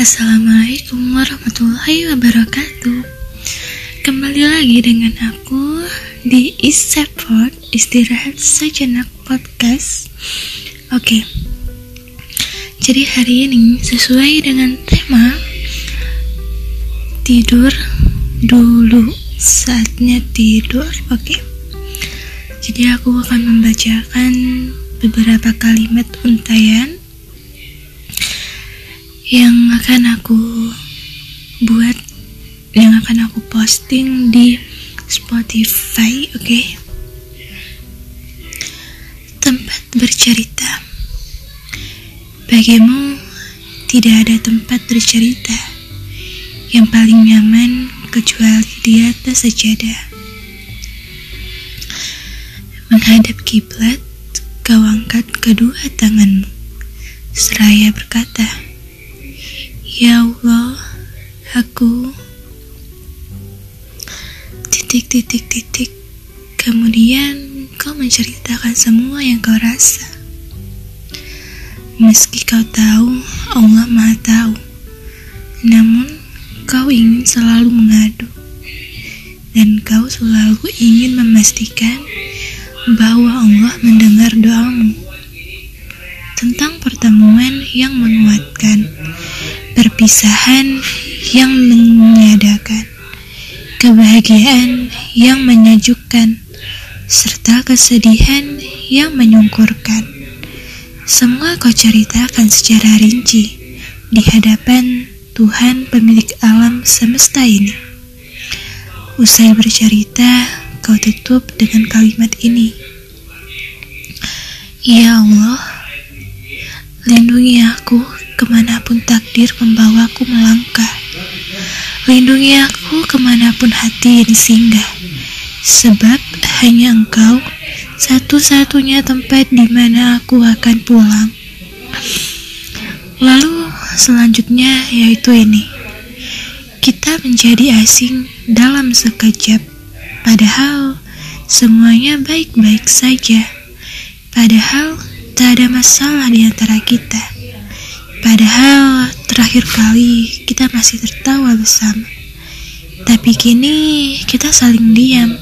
Assalamualaikum warahmatullahi wabarakatuh. Kembali lagi dengan aku di East Stepford Istirahat Sejenak Podcast. Oke. Jadi hari ini sesuai dengan tema Tidur dulu. Saatnya tidur Oke? Jadi aku akan membacakan beberapa kalimat untayan yang akan aku buat yang akan aku posting di Spotify, oke? Okay? Tempat bercerita. Bagimu tidak ada tempat bercerita yang paling nyaman kecuali di atas sajadah. Menghadap kiblat, kau angkat kedua tanganmu seraya berkata, Ya Allah, aku titik titik titik. Kemudian kau menceritakan semua yang kau rasa. Meski kau tahu Allah Maha tahu, namun kau ingin selalu mengadu dan kau selalu ingin memastikan bahwa Allah mendengar doamu tentang pertemuan yang menguatkan perpisahan yang menyadakan, kebahagiaan yang menyejukkan, serta kesedihan yang menyungkurkan. Semua kau ceritakan secara rinci di hadapan Tuhan pemilik alam semesta ini. Usai bercerita, kau tutup dengan kalimat ini. Ya Allah, lindungi aku ke mana pun takdir membawaku melangkah. Lindungi aku ke mana pun hati ini singgah, sebab hanya engkau satu-satunya tempat di mana aku akan pulang. Lalu selanjutnya yaitu ini. Kita menjadi asing dalam sekejap, padahal semuanya baik-baik saja. Padahal tak ada masalah di antara kita. Padahal terakhir kali kita masih tertawa bersama. Tapi kini kita saling diam.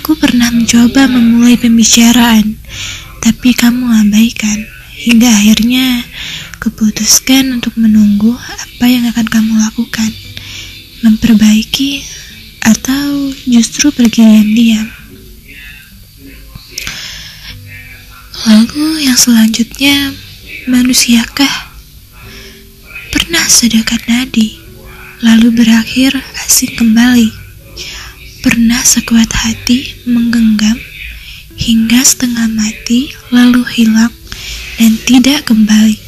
Aku pernah mencoba memulai pembicaraan, tapi kamu abaikan. Hingga akhirnya keputuskan untuk menunggu apa yang akan kamu lakukan. Memperbaiki atau justru pergi diam-diam. Lalu yang selanjutnya, manusiakah sedekat nadi, lalu berakhir asing kembali. Pernah sekuat hati menggenggam, hingga setengah mati, lalu hilang dan tidak kembali.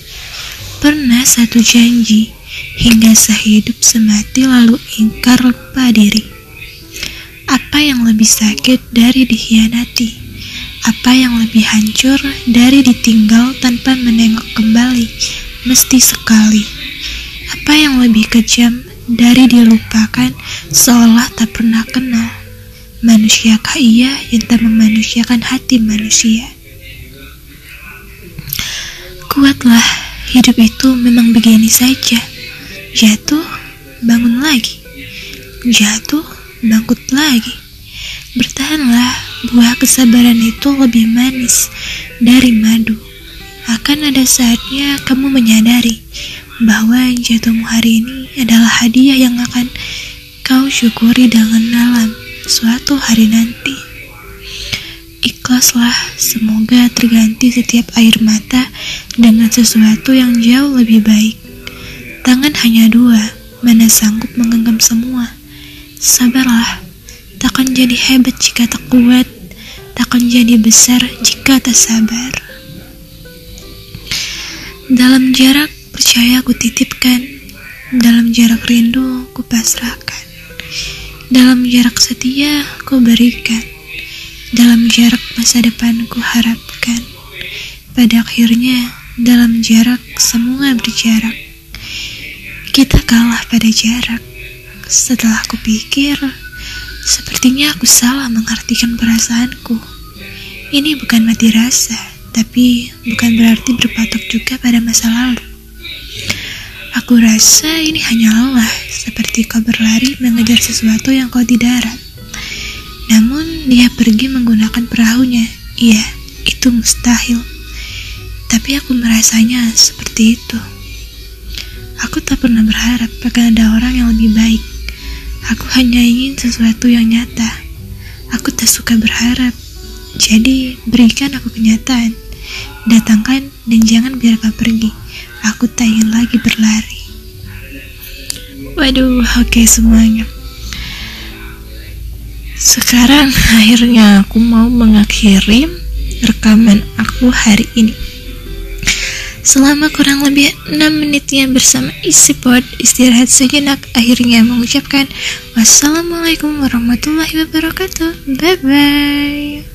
Pernah satu janji, hingga sehidup semati lalu ingkar lupa diri. Apa yang lebih sakit dari dikhianati? Apa yang lebih hancur dari ditinggal tanpa menengok kembali? Mesti sekali. Apa yang lebih kejam dari dilupakan seolah tak pernah kenal? Manusiakah ia yang tak memanusiakan hati manusia? Kuatlah, hidup itu memang begini saja. Jatuh, bangun lagi. Jatuh, bangkut lagi. Bertahanlah, buah kesabaran itu lebih manis dari madu. Akan ada saatnya kamu menyadari bahwa jatuhmu hari ini adalah hadiah yang akan kau syukuri dengan dalam suatu hari nanti. Ikhlaslah, semoga terganti setiap air mata dengan sesuatu yang jauh lebih baik. Tangan hanya dua, mana sanggup menggenggam semua. Sabarlah, takkan jadi hebat jika tak kuat, takkan jadi besar jika tak sabar. Dalam jarak Percaya ku titipkan, dalam jarak rindu ku pasrahkan. Dalam jarak setia ku berikan, dalam jarak masa depan ku harapkan. Pada akhirnya, dalam jarak semua berjarak. Kita kalah pada jarak. Setelah ku pikir, sepertinya aku salah mengartikan perasaanku. Ini bukan mati rasa, tapi bukan berarti berpatok juga pada masa lalu. Aku rasa ini hanya lelah, seperti kau berlari mengejar sesuatu yang kau tidak harap. Namun dia pergi menggunakan perahunya. Iya, itu mustahil. Tapi aku merasanya seperti itu. Aku tak pernah berharap akan ada orang yang lebih baik. Aku hanya ingin sesuatu yang nyata. Aku tak suka berharap. Jadi, berikan aku kenyataan. Datangkan dan jangan biar kau pergi. Aku tak ingin lagi berlari. Waduh, oke okay, semuanya. Sekarang akhirnya aku mau mengakhiri rekaman aku hari ini. Selama kurang lebih 6 menitnya bersama isi pod istirahat sejenak akhirnya mengucapkan wassalamualaikum warahmatullahi wabarakatuh. Bye bye.